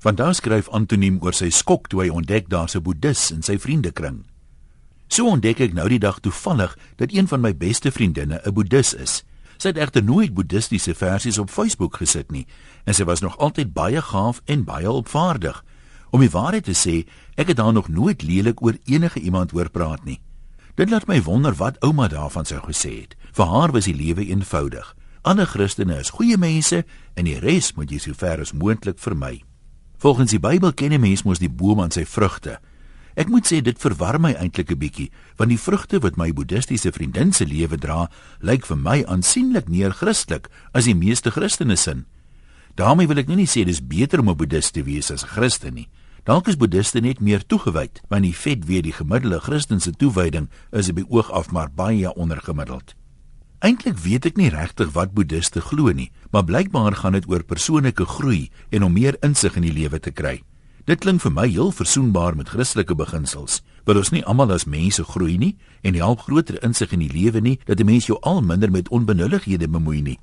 Vandag skryf Antoniem oor sy skok toe hy ontdek daar's 'n boeddhis in sy vriendekring. So ontdek ek nou die dag toevallig dat een van my beste vriendinne 'n boeddhis is. Sy het egter nooit boeddhistiese versies op Facebook gesit nie en sy was nog altyd baie gaaf en baie opvaardig. Om die waarheid te sê, ek het haar nog nooit lelik oor enige iemand hoor praat nie. Dit laat my wonder wat ouma daarvan sou gesê het. Vir haar was die lewe eenvoudig. Alle Christene is goeie mense en die res moet jy so ver as moontlik vermy. Volgens die Bybel ken 'n mens mos die boom aan sy vrugte. Ek moet sê dit verwar my eintlik 'n bietjie, want die vrugte wat my boeddhistiese vriendin se lewe dra, lyk vir my aansienlik meer Christelik as die meeste Christene sin. daarmee wil ek nou nie sê dis beter om 'n boeddhist te wees as 'n Christen nie. Dalk is boeddhiste net meer toegewyd, want die vet weet die gemiddelde Christen se toewyding is op die oog af maar baie ondergemiddeld. Eintlik weet ek nie regtig wat boeddiste glo nie, maar blykbaar gaan dit oor persoonlike groei en om meer insig in die lewe te kry. Dit klink vir my heel versoenbaar met Christelike beginsels. Wil ons nie almal as mense groei nie en help groter insig in die lewe nie dat 'n mens jou al minder met onbenullighede bemoei nie.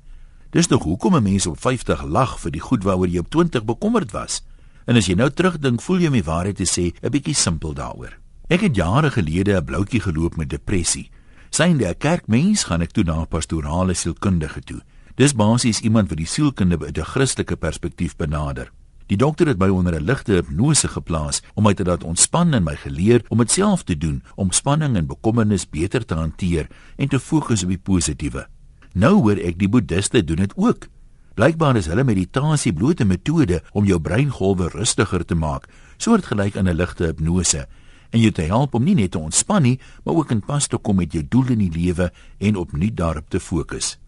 Dis tog hoekom 'n mens op 50 lag vir die goed waaroor jy op 20 bekommerd was. En as jy nou terugdink, voel jy my waarheid te sê 'n bietjie simpel daaroor. Ek het jare gelede 'n bloutjie geloop met depressie. Synde 'n kerkmens gaan ek toe na 'n pastorale sielkundige toe. Dis basies iemand wat die sielkunde uit 'n Christelike perspektief benader. Die dokter het my onder 'n ligte hipnose geplaas om my te laat ontspan en my geleer om dit self te doen om spanning en bekommernis beter te hanteer en te fokus op die positiewe. Nou hoor ek die boeddiste doen dit ook. Blykbaar is hulle meditasie blote metode om jou breingolwe rustiger te maak, soortgelyk aan 'n ligte hipnose en jou te help om nie net te ontspan nie, maar ook in pas te kom met jou doel in die lewe en opnuut daarop te fokus.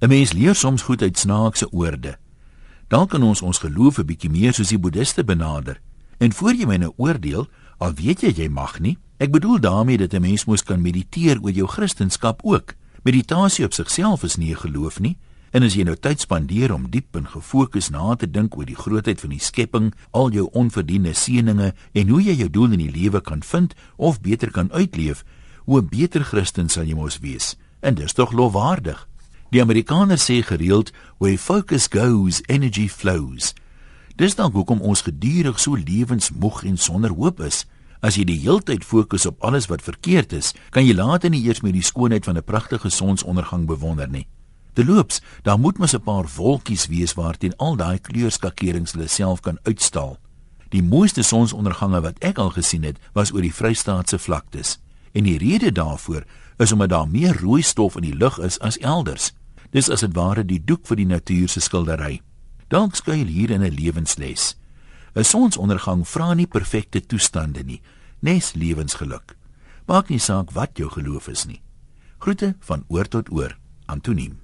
'n Mens leer soms goed uit snaakse oorde. Dan kan ons ons geloof 'n bietjie meer soos die boeddiste benader. En voor jy my nou oordeel, al weet jy jy mag nie, ek bedoel daarmee dat 'n mens moet kan mediteer oor jou kristendom ook. Meditasie op sigself is nie 'n geloof nie, En as jy nou tyd spandeer om diep en gefokus na te dink oor die grootheid van die skepping, al jou onverdiende seënings en hoe jy jou doel in die lewe kan vind of beter kan uitleef, hoe 'n beter Christen sal jy mos wees. En dis tog lofwaardig. Die Amerikaners sê gereeld, "Where focus goes, energy flows." Dis dan hoekom ons gedurig so lewensmoeg en sonder hoop is. As jy die heeltyd fokus op alles wat verkeerd is, kan jy later nie eers meer die skoonheid van 'n pragtige sonsondergang bewonder nie. Terloops, daar moet mos 'n paar wolkies wees waarteen al daai kleurskakerings hulle self kan uitstaal. Die mooiste sonsondergange wat ek al gesien het, was oor die Vrystaatse vlaktes. En die rede daarvoor is omdat daar meer rooi stof in die lug is as elders. Dis as dit ware die doek vir die natuur se skildery. Dalk skuil hier in 'n lewensles. 'n Sonsondergang vra nie perfekte toestande nie, nes lewensgeluk. Maak nie saak wat jou geloof is nie. Groete van oor tot oor. Antoniem